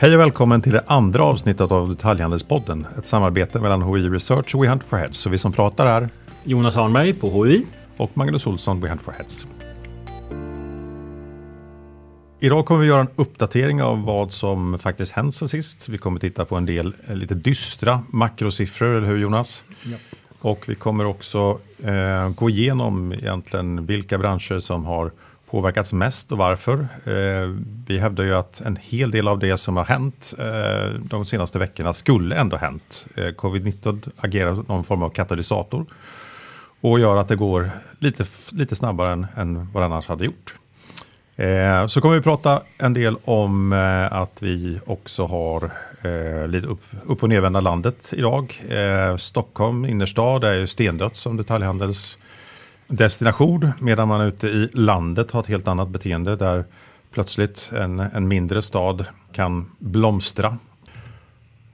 Hej och välkommen till det andra avsnittet av Detaljhandelspodden. Ett samarbete mellan HI Research och We Hunt for Heads. Så vi som pratar är Jonas Arnberg på HI. och Magnus Olsson, We Hunt for Heads. Idag kommer vi göra en uppdatering av vad som faktiskt hänt sen sist. Vi kommer titta på en del eh, lite dystra makrosiffror, eller hur Jonas? Och vi kommer också eh, gå igenom egentligen vilka branscher som har påverkats mest och varför. Eh, vi hävdar ju att en hel del av det som har hänt eh, de senaste veckorna skulle ändå hänt. Eh, Covid-19 agerar någon form av katalysator och gör att det går lite, lite snabbare än, än vad det annars hade gjort. Eh, så kommer vi prata en del om eh, att vi också har eh, lite upp, upp och nedvända landet idag. Stockholm innerstad är ju stendött som detaljhandels Destination medan man ute i landet har ett helt annat beteende där plötsligt en, en mindre stad kan blomstra.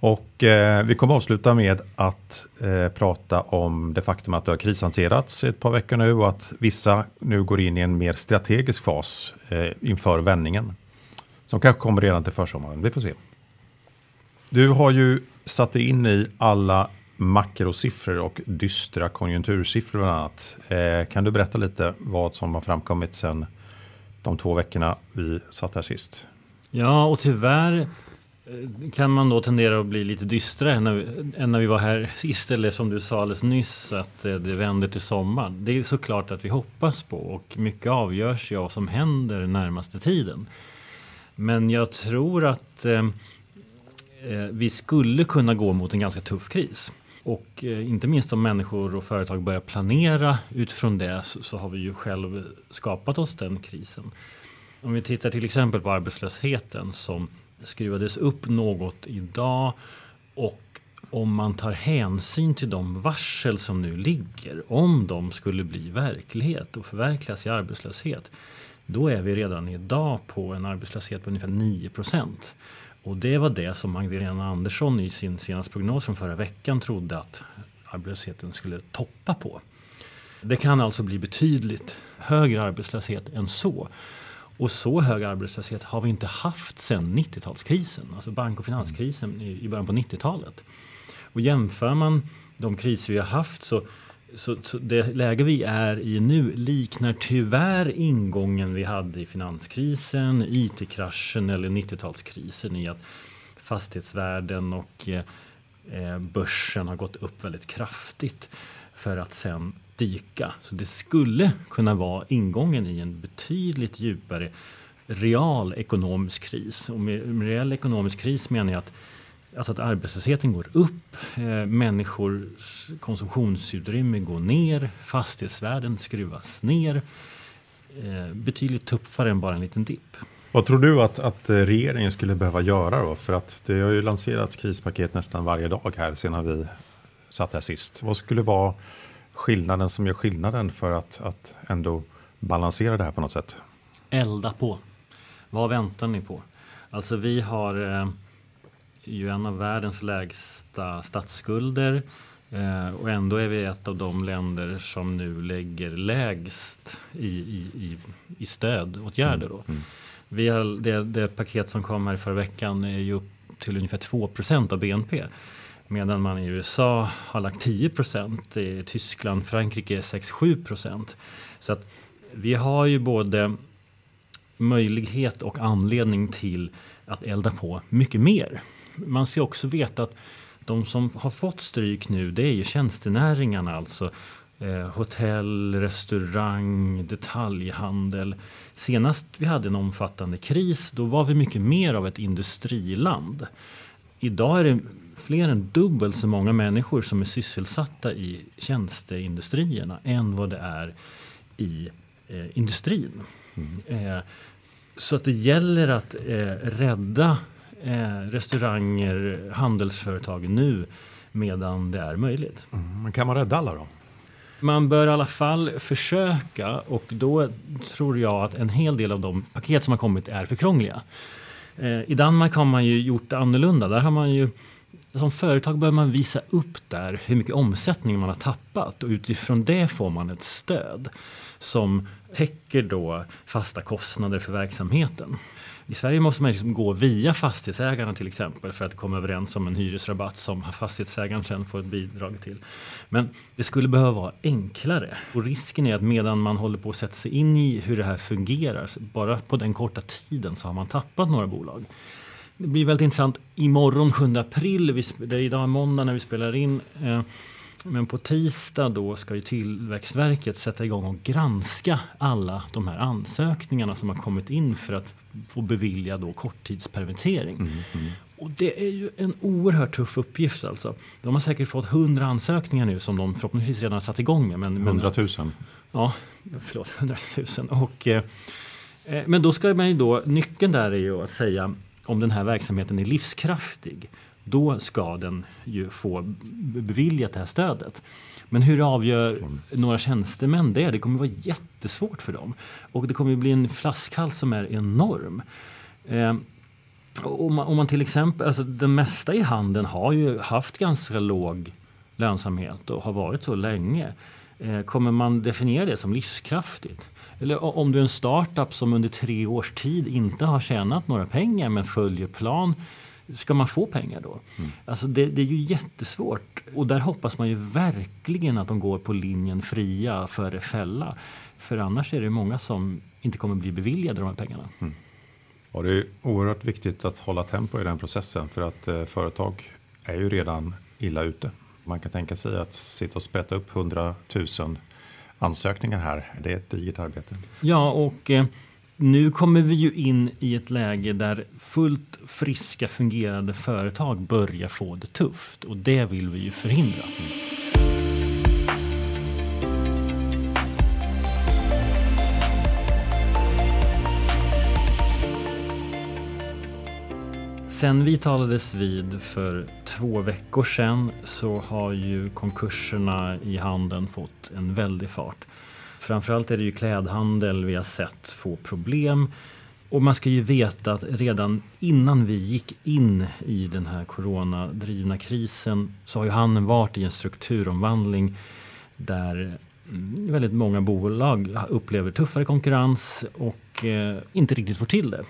Och eh, vi kommer avsluta med att eh, prata om det faktum att det har krishanterats ett par veckor nu och att vissa nu går in i en mer strategisk fas eh, inför vändningen. Som kanske kommer redan till försommaren, vi får se. Du har ju satt dig in i alla makrosiffror och dystra konjunktursiffror bland annat. Eh, kan du berätta lite vad som har framkommit sedan de två veckorna vi satt här sist? Ja, och tyvärr eh, kan man då tendera att bli lite dystrare än när, vi, än när vi var här sist. Eller som du sa alldeles nyss, att eh, det vänder till sommar. Det är såklart att vi hoppas på och mycket avgörs ju av vad som händer närmaste tiden. Men jag tror att eh, eh vi skulle kunna gå mot en ganska tuff kris. Och eh, inte minst om människor och företag börjar planera utifrån det så, så har vi ju själv skapat oss den krisen. Om vi tittar till exempel på arbetslösheten som skruvades upp något idag och om man tar hänsyn till de varsel som nu ligger, om de skulle bli verklighet och förverkligas i arbetslöshet, då är vi redan idag på en arbetslöshet på ungefär 9 procent. Och det var det som Magdalena Andersson i sin senaste prognos från förra veckan trodde att arbetslösheten skulle toppa på. Det kan alltså bli betydligt högre arbetslöshet än så. Och så hög arbetslöshet har vi inte haft sedan 90-talskrisen, alltså bank och finanskrisen i början på 90-talet. Och jämför man de kriser vi har haft så, så, så, det läge vi är i nu liknar tyvärr ingången vi hade i finanskrisen, IT-kraschen eller 90-talskrisen i att fastighetsvärden och eh, eh, börsen har gått upp väldigt kraftigt för att sen dyka. Så det skulle kunna vara ingången i en betydligt djupare real ekonomisk kris. Och med, med real ekonomisk kris menar jag att, alltså att arbetslösheten går upp, eh, människors konsumtionsutrymme går ner, fastighetsvärden skruvas ner. Eh, betydligt tuffare än bara en liten dipp. Vad tror du att, att regeringen skulle behöva göra då? För att det har ju lanserats krispaket nästan varje dag här sedan vi satt här sist. Vad skulle vara skillnaden som gör skillnaden för att, att ändå balansera det här på något sätt? Elda på. Vad väntar ni på? Alltså vi har eh, ju en av världens lägsta statsskulder eh, och ändå är vi ett av de länder som nu lägger lägst i, i, i, i stödåtgärder. Då. Mm. Mm. Vi har, det, det paket som kom här förra veckan är ju upp till ungefär 2% av BNP. Medan man i USA har lagt 10 procent, i Tyskland, Frankrike 6-7 procent. Så att vi har ju både möjlighet och anledning till att elda på mycket mer. Man ska också veta att de som har fått stryk nu det är ju tjänstenäringarna alltså. Eh, hotell, restaurang, detaljhandel. Senast vi hade en omfattande kris då var vi mycket mer av ett industriland. Idag är det fler än dubbelt så många människor som är sysselsatta i tjänsteindustrierna än vad det är i eh, industrin. Mm. Eh, så att det gäller att eh, rädda eh, restauranger, handelsföretag nu medan det är möjligt. Mm. Men kan man rädda alla då? Man bör i alla fall försöka och då tror jag att en hel del av de paket som har kommit är för krångliga. Eh, I Danmark har man ju gjort det annorlunda. Där har man ju Som företag behöver man visa upp där hur mycket omsättning man har tappat och utifrån det får man ett stöd som täcker då fasta kostnader för verksamheten. I Sverige måste man liksom gå via fastighetsägarna till exempel för att komma överens om en hyresrabatt som fastighetsägaren sen får ett bidrag till. Men det skulle behöva vara enklare och risken är att medan man håller på att sätta sig in i hur det här fungerar, bara på den korta tiden så har man tappat några bolag. Det blir väldigt intressant. Imorgon 7 april, det är idag måndag när vi spelar in, eh, men på tisdag då ska ju Tillväxtverket sätta igång och granska alla de här ansökningarna som har kommit in för att få bevilja då korttidspermittering. Mm, mm. Och det är ju en oerhört tuff uppgift alltså. De har säkert fått 100 ansökningar nu som de förhoppningsvis redan har satt igång med. Men, 100 000? ja, förlåt, 100 000. Och, eh, eh, men då ska man ju då, nyckeln där är ju att säga om den här verksamheten är livskraftig då ska den ju få beviljat det här stödet. Men hur avgör några tjänstemän det? Det kommer vara jättesvårt för dem. Och det kommer bli en flaskhals som är enorm. Eh, om, man, om man till exempel, alltså det mesta i handeln har ju haft ganska låg lönsamhet och har varit så länge. Eh, kommer man definiera det som livskraftigt? Eller om du är en startup som under tre års tid inte har tjänat några pengar men följer plan Ska man få pengar då? Mm. Alltså det, det, är ju jättesvårt. Och där hoppas man ju verkligen att de går på linjen fria före fälla. För annars är det många som inte kommer bli beviljade de här pengarna. Mm. Och det är oerhört viktigt att hålla tempo i den processen för att eh, företag är ju redan illa ute. Man kan tänka sig att sitta och sprätta upp 100 000 ansökningar här. Det är ett digert arbete. Ja, och eh, nu kommer vi ju in i ett läge där fullt friska fungerande företag börjar få det tufft och det vill vi ju förhindra. Sen vi talades vid för två veckor sedan så har ju konkurserna i handeln fått en väldig fart. Framförallt är det ju klädhandel vi har sett få problem. Och man ska ju veta att redan innan vi gick in i den här coronadrivna krisen så har ju handeln varit i en strukturomvandling där mm, väldigt många bolag upplever tuffare konkurrens och eh, inte riktigt får till det.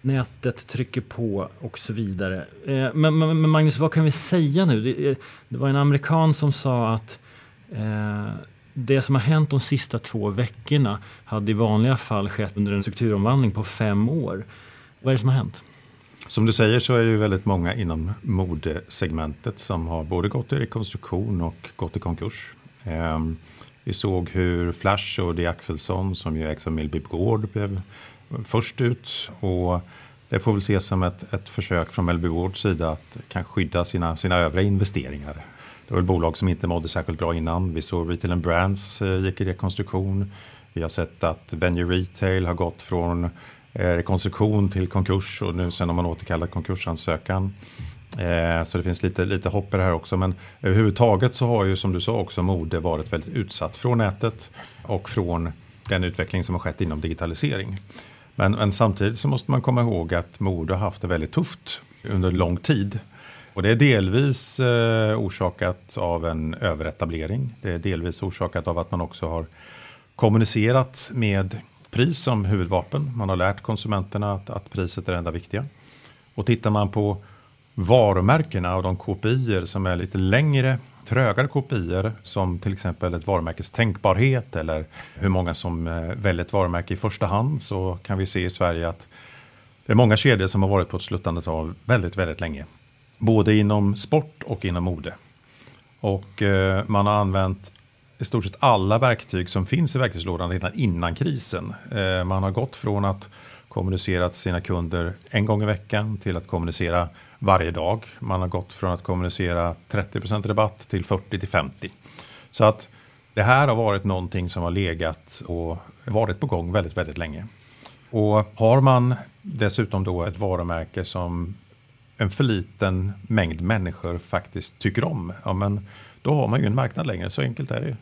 Nätet trycker på och så vidare. Eh, men, men, men, Magnus, vad kan vi säga nu? Det, eh, det var en amerikan som sa att eh, det som har hänt de sista två veckorna hade i vanliga fall skett under en strukturomvandling på fem år. Vad är det som har hänt? Som du säger så är det ju väldigt många inom modesegmentet som har både gått i rekonstruktion och gått i konkurs. Ehm, vi såg hur Flash och D. Axelsson som ju ägs av Millby Gård blev först ut. Och det får väl ses som ett, ett försök från Mellby Gårds sida att kanske skydda sina, sina övriga investeringar det var ett bolag som inte mådde särskilt bra innan. Vi såg Retail and Brands eh, gick i rekonstruktion. Vi har sett att Venue Retail har gått från eh, rekonstruktion till konkurs och nu sen har man återkallat konkursansökan. Eh, så det finns lite, lite hopp i det här också. Men överhuvudtaget så har ju som du sa också mode varit väldigt utsatt från nätet och från den utveckling som har skett inom digitalisering. Men, men samtidigt så måste man komma ihåg att mode har haft det väldigt tufft under lång tid. Och det är delvis eh, orsakat av en överetablering. Det är delvis orsakat av att man också har kommunicerat med pris som huvudvapen. Man har lärt konsumenterna att, att priset är det enda viktiga. Och tittar man på varumärkena och de KPI som är lite längre, trögare KPI som till exempel ett varumärkes tänkbarhet eller hur många som eh, väljer ett varumärke i första hand så kan vi se i Sverige att det är många kedjor som har varit på ett sluttande tal väldigt, väldigt länge. Både inom sport och inom mode. Och eh, man har använt i stort sett alla verktyg som finns i verktygslådan redan innan krisen. Eh, man har gått från att kommunicera till sina kunder en gång i veckan till att kommunicera varje dag. Man har gått från att kommunicera 30% rabatt till 40 till 50. Så att det här har varit någonting som har legat och varit på gång väldigt, väldigt länge. Och har man dessutom då ett varumärke som en för liten mängd människor faktiskt tycker om, ja, men då har man ju en marknad längre. Så enkelt är det.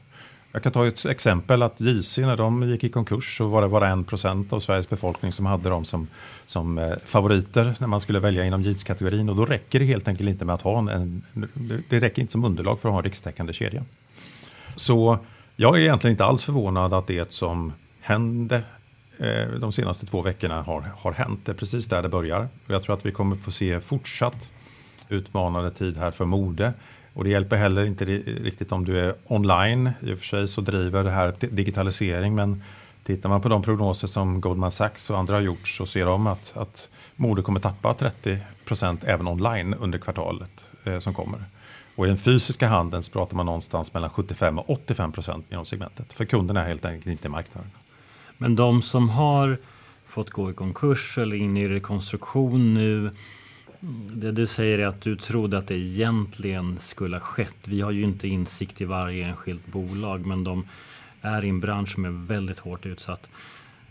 Jag kan ta ett exempel att JC när de gick i konkurs så var det bara en procent av Sveriges befolkning som hade dem som, som eh, favoriter när man skulle välja inom jeanskategorin och då räcker det helt enkelt inte med att ha en, en, det räcker inte som underlag för att ha en rikstäckande kedja. Så jag är egentligen inte alls förvånad att det som hände Eh, de senaste två veckorna har, har hänt. Det är precis där det börjar. Och jag tror att vi kommer få se fortsatt utmanande tid här för mode. Och det hjälper heller inte riktigt om du är online. I och för sig så driver det här digitalisering men tittar man på de prognoser som Goldman Sachs och andra har gjort så ser de att, att mode kommer tappa 30 procent även online under kvartalet eh, som kommer. Och i den fysiska handeln så pratar man någonstans mellan 75 och 85 procent inom segmentet. För kunderna är helt enkelt inte i marknaden. Men de som har fått gå i konkurs eller in i rekonstruktion nu det du säger är att du trodde att det egentligen skulle ha skett. Vi har ju inte insikt i varje enskilt bolag, men de är i en bransch som är väldigt hårt utsatt.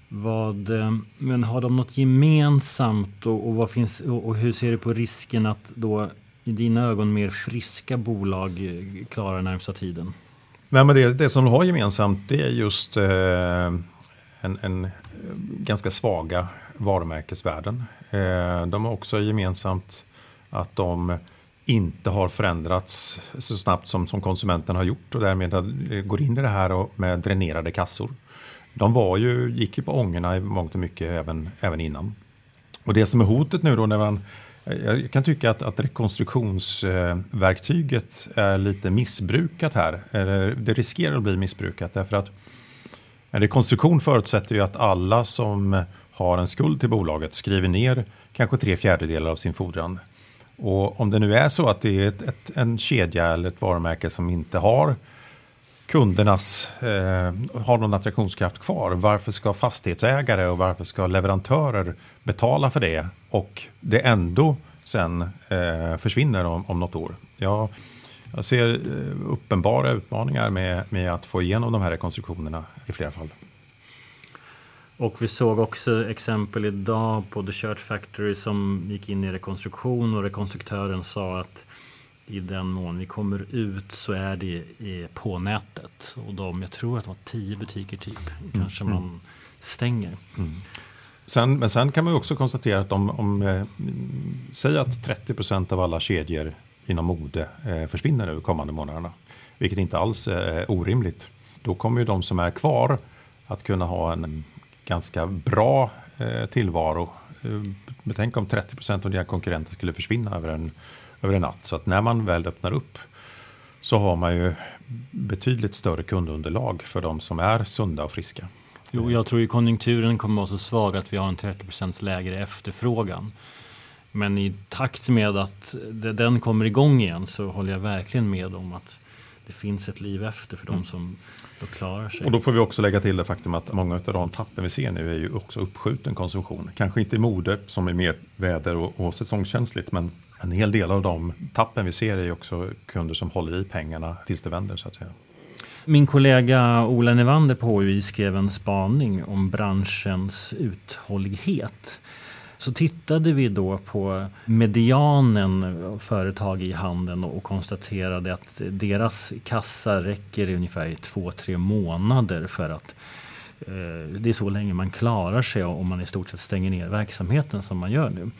Vad, eh, men har de något gemensamt och, och, vad finns, och hur ser du på risken att då i dina ögon mer friska bolag eh, klarar närmsta tiden? Nej, men det, det som de har gemensamt det är just eh, en, en eh, ganska svaga varumärkesvärden. Eh, de har också gemensamt att de inte har förändrats så snabbt som, som konsumenten har gjort och därmed eh, går in i det här med dränerade kassor. De var ju, gick ju på ångorna i mångt och mycket även, även innan. Och det som är hotet nu då när man jag kan tycka att, att rekonstruktionsverktyget är lite missbrukat här. Det riskerar att bli missbrukat därför att en rekonstruktion förutsätter ju att alla som har en skuld till bolaget skriver ner kanske tre fjärdedelar av sin fordran. Och om det nu är så att det är ett, ett, en kedja eller ett varumärke som inte har kundernas, eh, har någon attraktionskraft kvar, varför ska fastighetsägare och varför ska leverantörer betala för det och det ändå sen eh, försvinner om, om något år? Jag, jag ser eh, uppenbara utmaningar med, med att få igenom de här rekonstruktionerna i flera fall. Och vi såg också exempel idag på The Shirt Factory som gick in i rekonstruktion och rekonstruktören sa att i den mån vi kommer ut så är det på nätet. Och de, jag tror att det var tio butiker typ, mm. kanske man mm. stänger. Mm. Sen, men sen kan man också konstatera att om, om eh, säg att 30 procent av alla kedjor inom mode eh, försvinner nu kommande månaderna, vilket inte alls är orimligt. Då kommer ju de som är kvar att kunna ha en mm, ganska bra eh, tillvaro. Tänk om 30 procent av dina konkurrenter skulle försvinna över en, över en natt. Så att när man väl öppnar upp så har man ju betydligt större kundunderlag för de som är sunda och friska. Jo, jag tror ju konjunkturen kommer vara så svag att vi har en 30 procents lägre efterfrågan. Men i takt med att den kommer igång igen så håller jag verkligen med om att det finns ett liv efter för de mm. som då klarar sig. Och då får vi också lägga till det faktum att många av de tappen vi ser nu är ju också uppskjuten konsumtion. Kanske inte i mode som är mer väder och, och säsongskänsligt men en hel del av de tappen vi ser är ju också kunder som håller i pengarna tills det vänder så att säga. Min kollega Ola Nevander på HUI skrev en spaning om branschens uthållighet så tittade vi då på medianen företag i handeln och konstaterade att deras kassa räcker i ungefär två, tre månader för att eh, det är så länge man klarar sig om man i stort sett stänger ner verksamheten som man gör nu.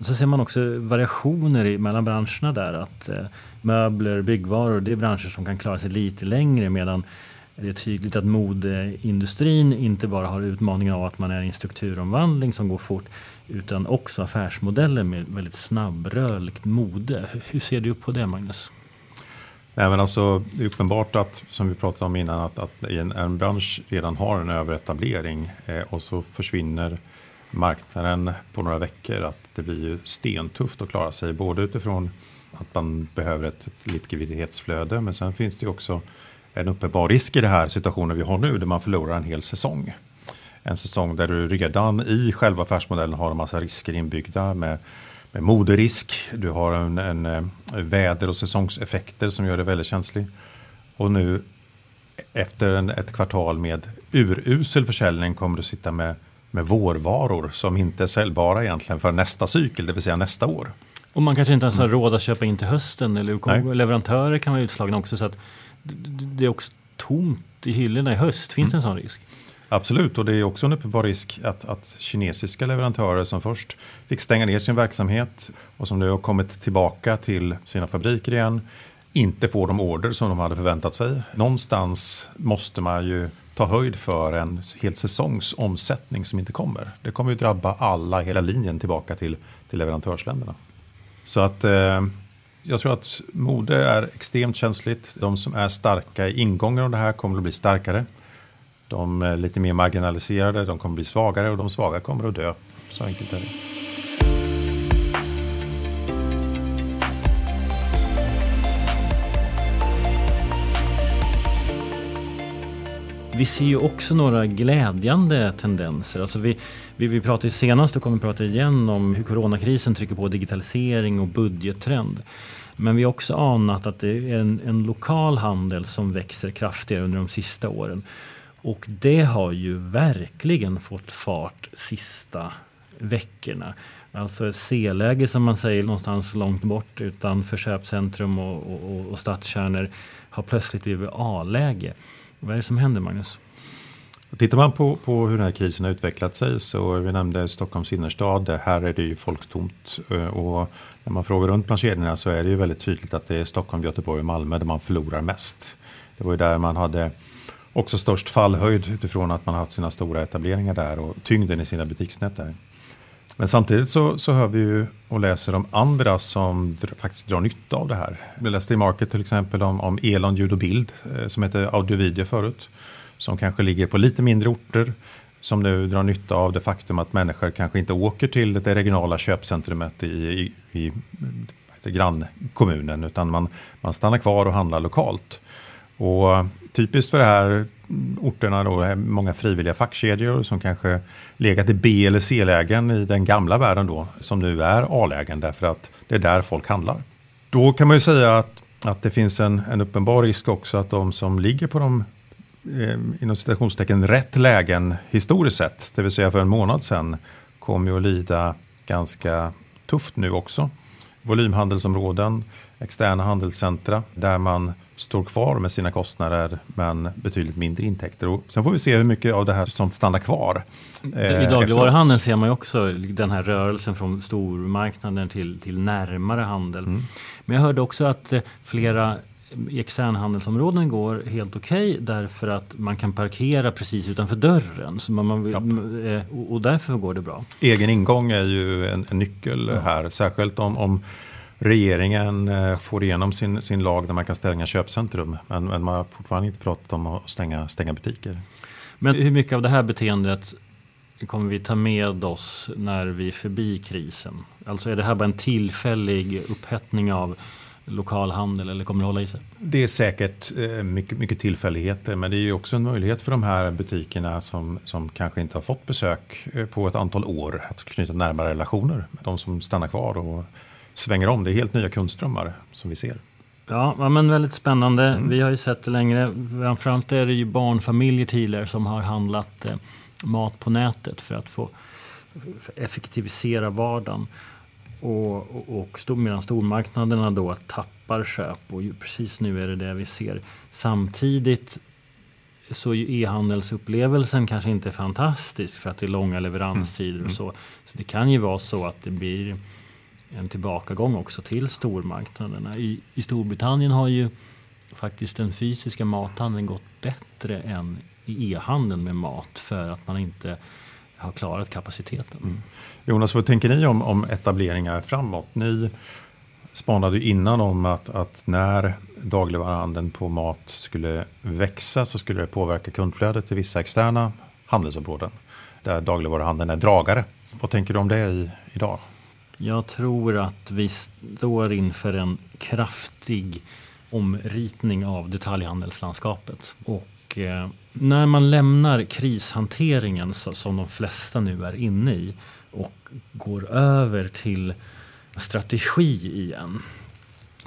Så ser man också variationer mellan branscherna där. Att eh, möbler, byggvaror, det är branscher som kan klara sig lite längre medan det är tydligt att modeindustrin inte bara har utmaningen av att man är i en strukturomvandling som går fort utan också affärsmodeller med väldigt snabbrörligt mode. Hur ser du på det Magnus? Nej, men alltså, det är uppenbart att, som vi pratade om innan, att, att en, en bransch redan har en överetablering eh, och så försvinner marknaden på några veckor. Att det blir ju stentufft att klara sig, både utifrån att man behöver ett, likviditetsflöde, men sen finns det ju också en uppenbar risk i den här situationen vi har nu, där man förlorar en hel säsong en säsong där du redan i själva affärsmodellen har en massa risker inbyggda med, med moderisk, du har en, en, eh, väder och säsongseffekter som gör det väldigt känslig. Och nu efter en, ett kvartal med urusel försäljning kommer du sitta med, med vårvaror som inte är säljbara egentligen för nästa cykel, det vill säga nästa år. Och man kanske inte ens har råd att köpa in till hösten eller Nej. leverantörer kan vara utslagna också. Så att det är också tomt i hyllorna i höst? Finns det en sån risk? Absolut, och det är också en uppenbar risk att, att kinesiska leverantörer som först fick stänga ner sin verksamhet och som nu har kommit tillbaka till sina fabriker igen inte får de order som de hade förväntat sig. Någonstans måste man ju ta höjd för en hel säsongs omsättning som inte kommer. Det kommer ju drabba alla hela linjen tillbaka till, till leverantörsländerna. Så att eh, jag tror att mode är extremt känsligt. De som är starka i ingången av det här kommer att bli starkare. De lite mer marginaliserade, de kommer att bli svagare och de svaga kommer att dö. Så enkelt är det. Vi ser ju också några glädjande tendenser. Alltså vi, vi, vi pratade senast och kommer prata igen om hur coronakrisen trycker på digitalisering och budgettrend. Men vi har också anat att det är en, en lokal handel som växer kraftigare under de sista åren. Och det har ju verkligen fått fart sista veckorna. Alltså C-läge som man säger någonstans långt bort utanför köpcentrum och, och, och stadskärnor har plötsligt blivit A-läge. Vad är det som händer Magnus? Tittar man på, på hur den här krisen har utvecklat sig så vi nämnde Stockholms innerstad. Här är det ju folktomt eh, och när man frågar runt bland kedjorna så är det ju väldigt tydligt att det är Stockholm, Göteborg och Malmö där man förlorar mest. Det var ju där man hade också störst fallhöjd utifrån att man haft sina stora etableringar där och tyngden i sina butiksnät där. Men samtidigt så, så hör vi ju och läser om andra som dr, faktiskt drar nytta av det här. Vi läste i Market till exempel om, om Elon ljud och bild eh, som heter Audio Video förut. Som kanske ligger på lite mindre orter. Som nu drar nytta av det faktum att människor kanske inte åker till det regionala köpcentrumet i, i, i grannkommunen utan man, man stannar kvar och handlar lokalt. Och eh, typiskt för det här orterna då är många frivilliga fackkedjor som kanske legat i B eller C-lägen i den gamla världen då, som nu är A-lägen därför att det är där folk handlar. Då kan man ju säga att, att det finns en, en uppenbar risk också att de som ligger på de eh, inom citationstecken rätt lägen historiskt sett, det vill säga för en månad sedan, kommer ju att lida ganska tufft nu också. Volymhandelsområden, externa handelscentra där man står kvar med sina kostnader men betydligt mindre intäkter. Och sen får vi se hur mycket av det här som stannar kvar. Eh, I dagligvaruhandeln ser man ju också den här rörelsen från stormarknaden till, till närmare handel. Mm. Men jag hörde också att eh, flera i externhandelsområden går helt okej okay därför att man kan parkera precis utanför dörren. Så man, man. Eh, och därför går det bra. Egen ingång är ju en, en nyckel ja. här, särskilt om, om regeringen eh, får igenom sin, sin lag där man kan stänga köpcentrum. Men, men man har fortfarande inte pratat om att stänga, stänga butiker. Men hur mycket av det här beteendet kommer vi ta med oss när vi är förbi krisen? Alltså är det här bara en tillfällig upphettning av lokalhandel eller kommer det hålla i sig? Det är säkert eh, mycket, mycket tillfälligheter men det är ju också en möjlighet för de här butikerna som, som kanske inte har fått besök eh, på ett antal år att knyta närmare relationer med de som stannar kvar och svänger om. Det är helt nya kundströmmar som vi ser. Ja, men väldigt spännande. Mm. Vi har ju sett det längre. Framförallt är det ju barnfamiljer tidigare som har handlat eh, mat på nätet för att få effektivisera vardagen. Och, och, och stor, medan stormarknaderna då tappar köp och ju, precis nu är det det vi ser. Samtidigt så är e-handelsupplevelsen kanske inte fantastisk för att det är långa leveranstider mm. och så. Så det kan ju vara så att det blir en tillbakagång också till stormarknaderna. I, I Storbritannien har ju faktiskt den fysiska mathandeln gått bättre än i e-handeln med mat för att man inte har klarat kapaciteten. Mm. Jonas, vad tänker ni om, om etableringar framåt? Ni spanade ju innan om att, att när dagligvaruhandeln på mat skulle växa så skulle det påverka kundflödet till vissa externa handelsområden där dagligvaruhandeln är dragare. Vad tänker du om det i, idag? Jag tror att vi står inför en kraftig omritning av detaljhandelslandskapet. Och eh, när man lämnar krishanteringen så, som de flesta nu är inne i och går över till strategi igen.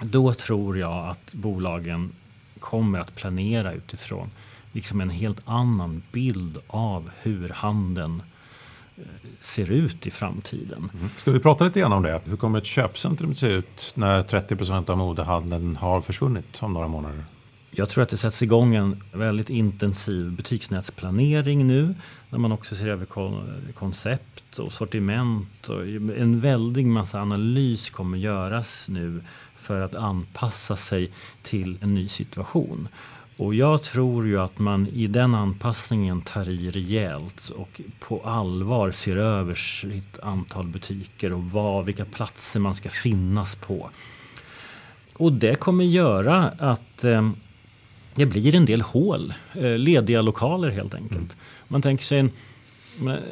Då tror jag att bolagen kommer att planera utifrån liksom en helt annan bild av hur handeln ser ut i framtiden. Mm. Ska vi prata lite grann om det? Hur kommer ett köpcentrum se ut när 30 procent av modehandeln har försvunnit om några månader? Jag tror att det sätts igång en väldigt intensiv butiksnätsplanering nu. När man också ser över koncept och sortiment. Och en väldig massa analys kommer göras nu för att anpassa sig till en ny situation. Och jag tror ju att man i den anpassningen tar i rejält och på allvar ser över sitt antal butiker och vad, vilka platser man ska finnas på. Och det kommer göra att eh, det blir en del hål, eh, lediga lokaler helt enkelt. Mm. Man tänker sig en,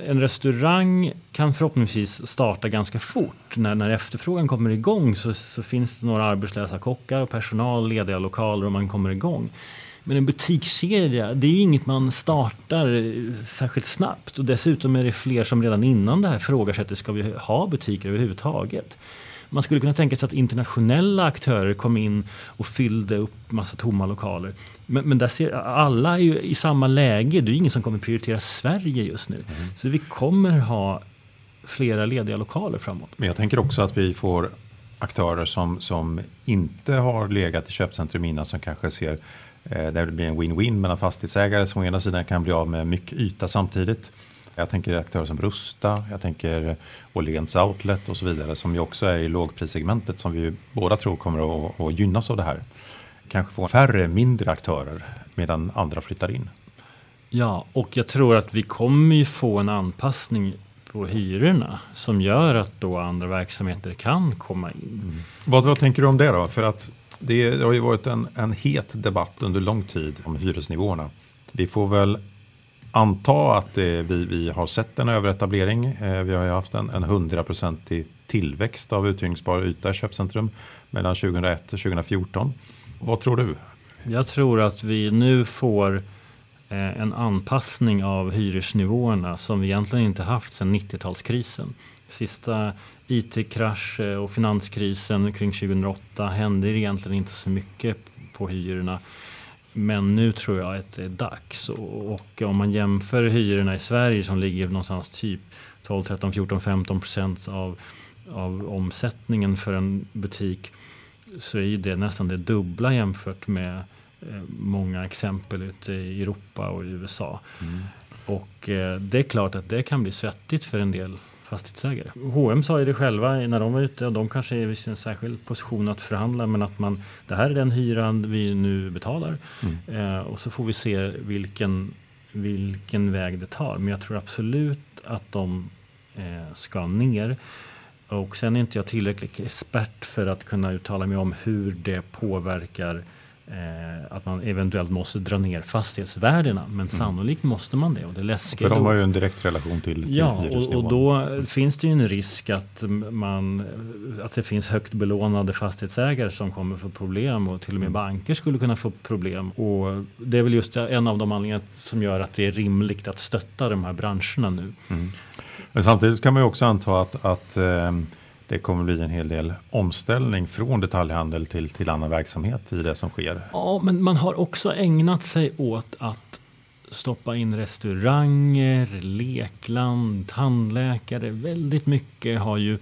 en restaurang kan förhoppningsvis starta ganska fort. När, när efterfrågan kommer igång så, så finns det några arbetslösa kockar och personal, lediga lokaler och man kommer igång. Men en butikskedja, det är ju inget man startar särskilt snabbt. Och dessutom är det fler som redan innan det här att ska vi ha butiker överhuvudtaget? Man skulle kunna tänka sig att internationella aktörer kom in och fyllde upp massa tomma lokaler. Men, men där ser, alla är ju i samma läge. Det är ingen som kommer prioritera Sverige just nu. Mm. Så vi kommer ha flera lediga lokaler framåt. Men jag tänker också att vi får aktörer som, som inte har legat i köpcentrum innan som kanske ser där det blir en win-win mellan fastighetsägare som å ena sidan kan bli av med mycket yta samtidigt. Jag tänker aktörer som Rusta, jag tänker Åhléns Outlet och så vidare som ju också är i lågprissegmentet som vi båda tror kommer att, att gynnas av det här. Kanske få färre mindre aktörer medan andra flyttar in. Ja, och jag tror att vi kommer ju få en anpassning på hyrorna som gör att då andra verksamheter kan komma in. Mm. Vad, vad tänker du om det då? För att det har ju varit en, en het debatt under lång tid om hyresnivåerna. Vi får väl anta att det, vi, vi har sett en överetablering. Eh, vi har ju haft en, en 100-procentig tillväxt av uthyrningsbar yta i köpcentrum mellan 2001 och 2014. Vad tror du? Jag tror att vi nu får Eh, en anpassning av hyresnivåerna som vi egentligen inte haft sedan 90-talskrisen. Sista IT-krasch eh, och finanskrisen kring 2008 hände egentligen inte så mycket på hyrorna. Men nu tror jag att det är dags. Och om man jämför hyrorna i Sverige som ligger någonstans typ 12, 13, 14, 15 procent av, av omsättningen för en butik så är det nästan det dubbla jämfört med många exempel ute i Europa och i USA. Mm. Och eh, det är klart att det kan bli svettigt för en del fastighetsägare. H&M sa ju det själva när de var ute och de kanske är i en särskild position att förhandla men att man det här är den hyran vi nu betalar mm. eh, och så får vi se vilken, vilken väg det tar. Men jag tror absolut att de eh, ska ner. Och sen är inte jag tillräckligt expert för att kunna uttala mig om hur det påverkar Eh, att man eventuellt måste dra ner fastighetsvärdena. Men mm. sannolikt måste man det. Och det läskiga För de har ju en direkt relation till, till Ja, och, och, då finns det ju en risk att, man, att det finns högt belånade fastighetsägare som kommer få problem och till och med mm. banker skulle kunna få problem. Och det är väl just en av de anledningar som gör att det är rimligt att stötta de här branscherna nu. Mm. Men samtidigt kan man ju också anta att, att eh, det kommer bli en hel del omställning från detaljhandel till, till annan verksamhet i det som sker. Ja, men man har också ägnat sig åt att stoppa in restauranger, lekland, tandläkare. Väldigt mycket har ju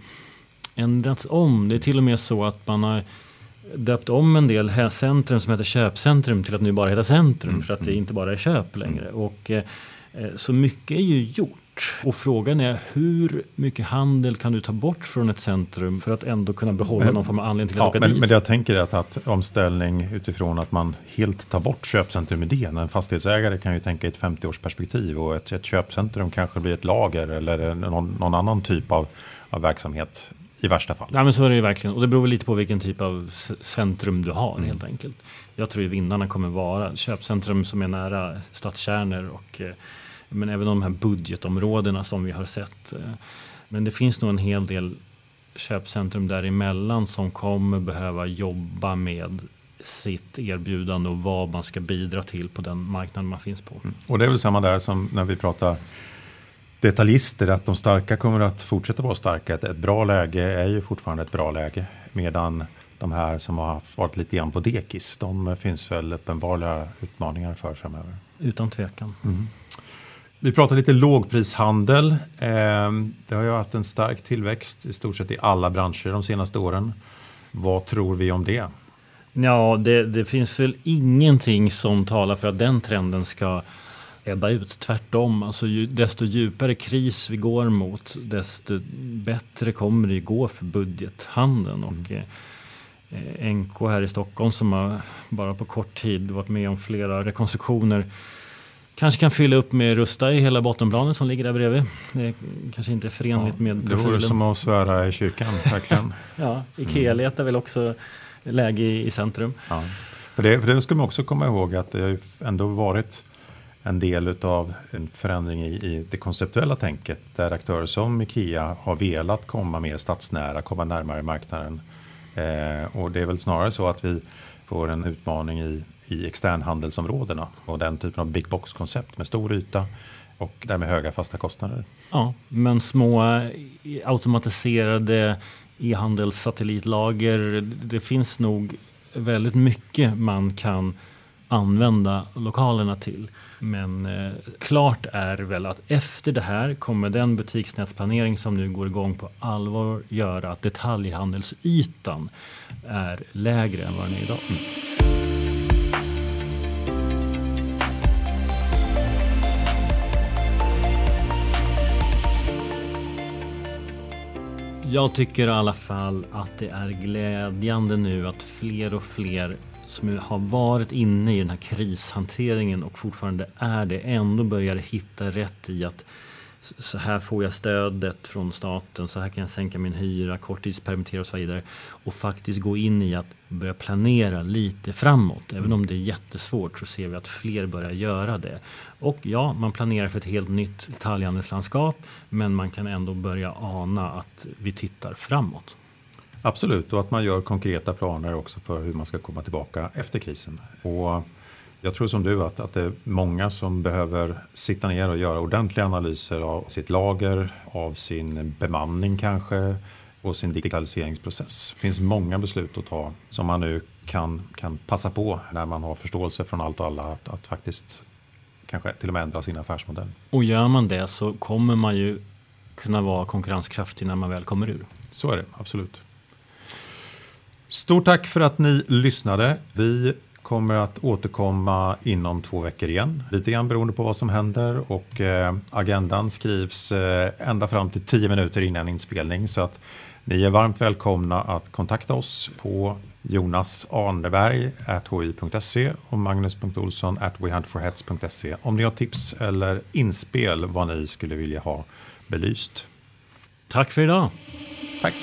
ändrats om. Det är till och med så att man har döpt om en del centrum som heter köpcentrum till att nu bara heta centrum mm. för att det inte bara är köp längre. Mm. Och, eh, så mycket är ju gjort. Och frågan är hur mycket handel kan du ta bort från ett centrum för att ändå kunna behålla men, någon form av anledning till att ja, åka men, dit? Men det jag tänker att, att omställning utifrån att man helt tar bort köpcentrumidén. En fastighetsägare kan ju tänka i ett 50-årsperspektiv och ett, ett köpcentrum kanske blir ett lager eller någon, någon annan typ av, av verksamhet i värsta fall. Ja, men så är det ju verkligen. Och det beror lite på vilken typ av centrum du har mm. helt enkelt. Jag tror ju vinnarna kommer vara köpcentrum som är nära stadskärnor och eh, men även de här budgetområdena som vi har sett. Eh, men det finns nog en hel del köpcentrum däremellan som kommer behöva jobba med sitt erbjudande och vad man ska bidra till på den marknaden man finns på. Mm. Och det är väl samma där som när vi pratar detaljister, att de starka kommer att fortsätta vara starka. Ett, ett bra läge är ju fortfarande ett bra läge, medan de här som har varit lite grann på dekis, de finns väl uppenbara utmaningar för framöver. Utan tvekan. Mm. Vi pratar lite lågprishandel. Ehm, det har ju haft en stark tillväxt i stort sett i alla branscher de senaste åren. Vad tror vi om det? Ja, det, det finns väl ingenting som talar för att den trenden ska ebba ut. Tvärtom, alltså ju, desto djupare kris vi går mot, desto bättre kommer det gå för budgethandeln. Och, mm. eh, NK här i Stockholm som har bara på kort tid varit med om flera rekonstruktioner Kanske kan fylla upp med Rusta i hela bottenplanen som ligger där bredvid. Det kanske inte är förenligt ja, med profilen. Det vore som att svära i kyrkan, verkligen. ja, Ikea mm. letar väl också läge i, i centrum. Ja. För, det, för det ska man också komma ihåg att det har ändå varit en del av en förändring i, i det konceptuella tänket där aktörer som Ikea har velat komma mer stadsnära, komma närmare marknaden. Eh, och det är väl snarare så att vi får en utmaning i, i externhandelsområdena och den typen av big box-koncept med stor yta och därmed höga fasta kostnader. Ja, men små eh, automatiserade e-handelssatellitlager, det finns nog väldigt mycket man kan använda lokalerna till. Men eh, klart är väl att efter det här kommer den butiksnätsplanering som nu går igång på allvar göra att detaljhandelsytan är lägre än vad den är idag. Mm. Jag tycker i alla fall att det är glädjande nu att fler och fler som har varit inne i den här krishanteringen och fortfarande är det ändå börjar hitta rätt i att så här får jag stödet från staten, så här kan jag sänka min hyra, korttidspermittera och så vidare. Och faktiskt gå in i att börja planera lite framåt. Även om det är jättesvårt så ser vi att fler börjar göra det. Och ja, man planerar för ett helt nytt detaljhandelslandskap men man kan ändå börja ana att vi tittar framåt. Absolut, och att man gör konkreta planer också för hur man ska komma tillbaka efter krisen. Och jag tror som du att, att det är många som behöver sitta ner och göra ordentliga analyser av sitt lager, av sin bemanning kanske och sin digitaliseringsprocess. Det finns många beslut att ta som man nu kan, kan passa på när man har förståelse från allt och alla att, att faktiskt kanske till och med ändra sin affärsmodell. Och gör man det så kommer man ju kunna vara konkurrenskraftig när man väl kommer ur. Så är det, absolut. Stort tack för att ni lyssnade. Vi kommer att återkomma inom två veckor igen. Lite grann beroende på vad som händer och eh, agendan skrivs eh, ända fram till tio minuter innan inspelning så att ni är varmt välkomna att kontakta oss på Jonas Arneberg hi.se och Magnus.Olsson wehuntforheads.se om ni har tips eller inspel vad ni skulle vilja ha belyst. Tack för idag. Tack.